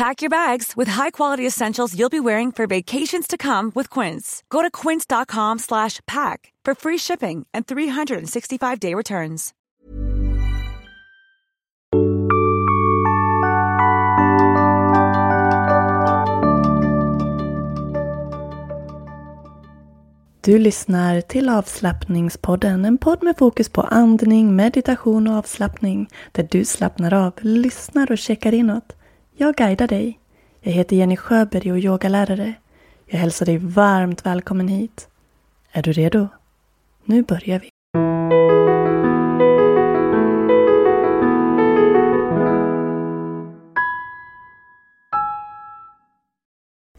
Pack your bags with high-quality essentials you'll be wearing for vacations to come with Quince. Go to quince.com slash pack for free shipping and 365-day returns. Du lyssnar till avslappningspodden, en podd med fokus på andning, meditation och avslappning, där du slappnar av, lyssnar och checkar inåt. Jag guidar dig. Jag heter Jenny Sjöberg och är yogalärare. Jag hälsar dig varmt välkommen hit. Är du redo? Nu börjar vi.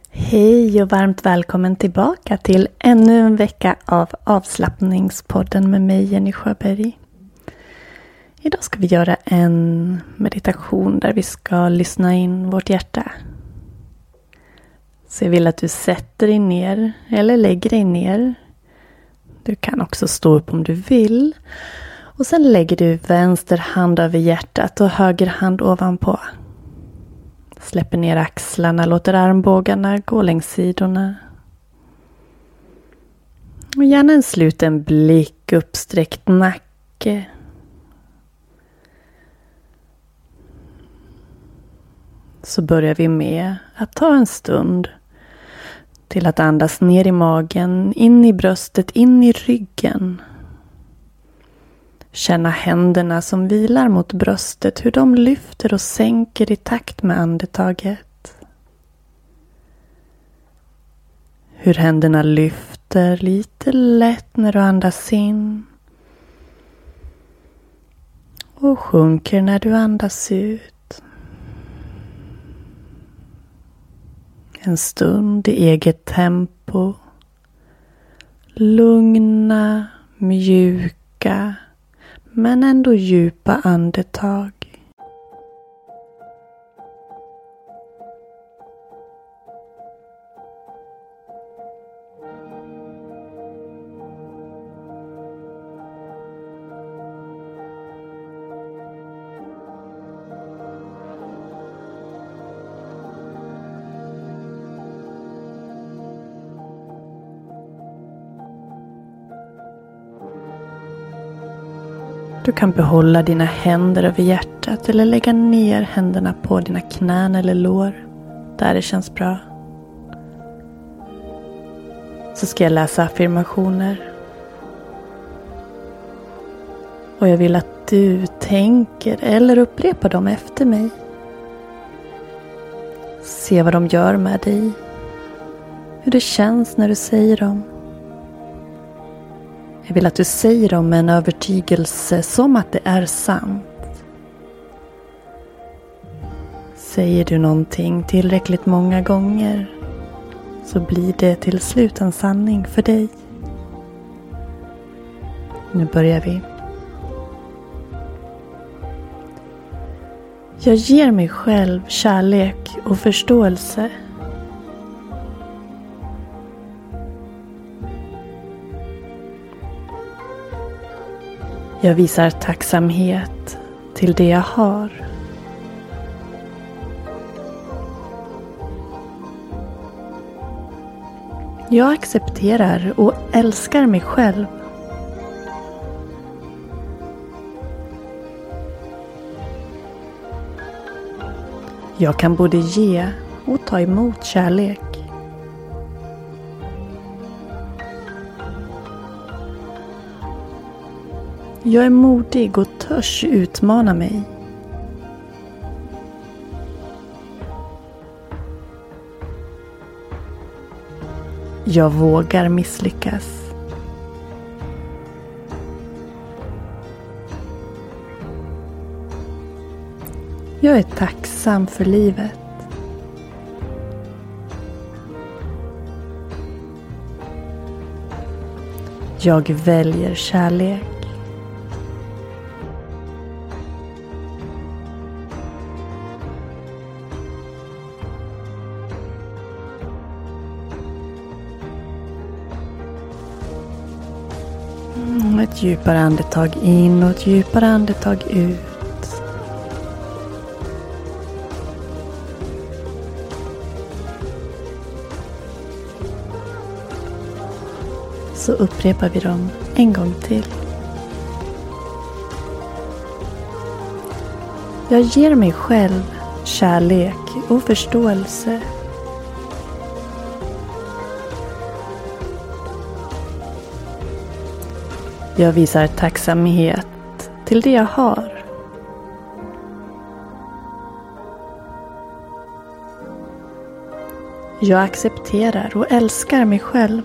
Hej och varmt välkommen tillbaka till ännu en vecka av avslappningspodden med mig Jenny Sjöberg. Idag ska vi göra en meditation där vi ska lyssna in vårt hjärta. Så jag vill att du sätter dig ner eller lägger dig ner. Du kan också stå upp om du vill. Och sen lägger du vänster hand över hjärtat och höger hand ovanpå. Släpper ner axlarna, låter armbågarna gå längs sidorna. Och gärna en sluten blick, uppsträckt nacke. Så börjar vi med att ta en stund till att andas ner i magen, in i bröstet, in i ryggen. Känna händerna som vilar mot bröstet, hur de lyfter och sänker i takt med andetaget. Hur händerna lyfter lite lätt när du andas in. Och sjunker när du andas ut. En stund i eget tempo. Lugna, mjuka men ändå djupa andetag. Du kan behålla dina händer över hjärtat eller lägga ner händerna på dina knän eller lår där det känns bra. Så ska jag läsa affirmationer. Och jag vill att du tänker eller upprepar dem efter mig. Se vad de gör med dig. Hur det känns när du säger dem. Jag vill att du säger dem med en övertygelse som att det är sant. Säger du någonting tillräckligt många gånger så blir det till slut en sanning för dig. Nu börjar vi. Jag ger mig själv kärlek och förståelse Jag visar tacksamhet till det jag har. Jag accepterar och älskar mig själv. Jag kan både ge och ta emot kärlek. Jag är modig och törs utmana mig. Jag vågar misslyckas. Jag är tacksam för livet. Jag väljer kärlek. Ett djupare andetag in och ett djupare andetag ut. Så upprepar vi dem en gång till. Jag ger mig själv kärlek och förståelse. Jag visar tacksamhet till det jag har. Jag accepterar och älskar mig själv.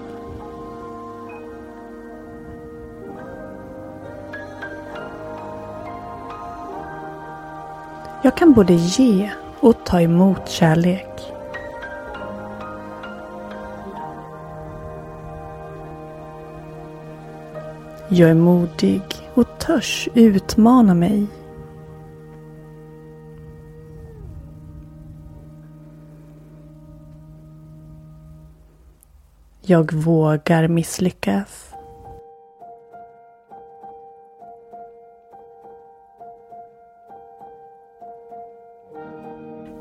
Jag kan både ge och ta emot kärlek. Jag är modig och törs utmana mig. Jag vågar misslyckas.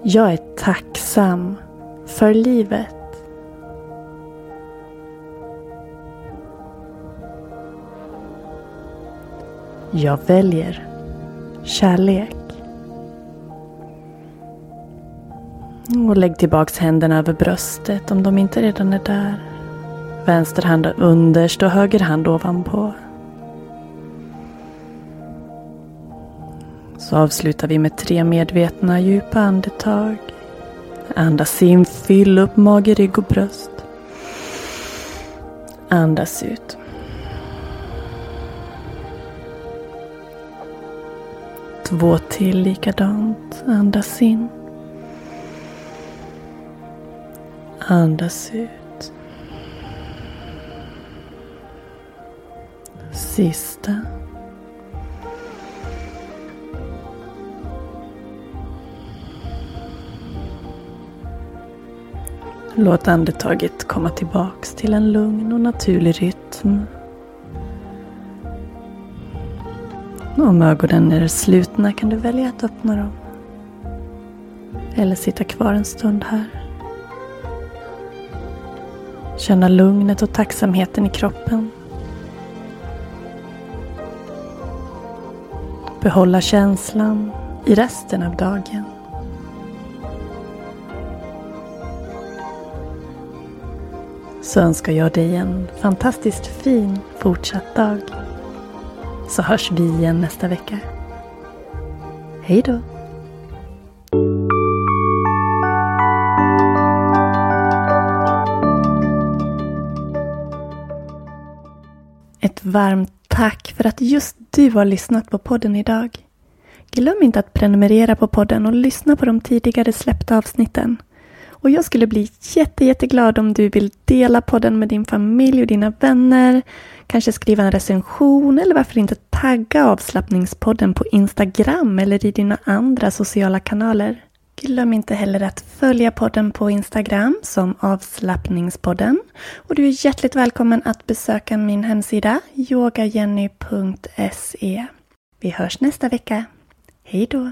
Jag är tacksam för livet. Jag väljer kärlek. Och lägg tillbaks händerna över bröstet om de inte redan är där. Vänster hand underst och höger hand ovanpå. Så avslutar vi med tre medvetna djupa andetag. Andas in, fyll upp mage, rygg och bröst. Andas ut. Två till likadant. Andas in. Andas ut. Sista. Låt andetaget komma tillbaks till en lugn och naturlig rytm. Om ögonen är slutna kan du välja att öppna dem. Eller sitta kvar en stund här. Känna lugnet och tacksamheten i kroppen. Behålla känslan i resten av dagen. Så önskar jag dig en fantastiskt fin fortsatt dag. Så hörs vi igen nästa vecka. Hej då! Ett varmt tack för att just du har lyssnat på podden idag. Glöm inte att prenumerera på podden och lyssna på de tidigare släppta avsnitten. Och jag skulle bli jätte, jätteglad om du vill dela podden med din familj och dina vänner. Kanske skriva en recension eller varför inte tagga avslappningspodden på Instagram eller i dina andra sociala kanaler. Glöm inte heller att följa podden på Instagram som avslappningspodden. Och du är hjärtligt välkommen att besöka min hemsida yogajenny.se. Vi hörs nästa vecka. Hej då!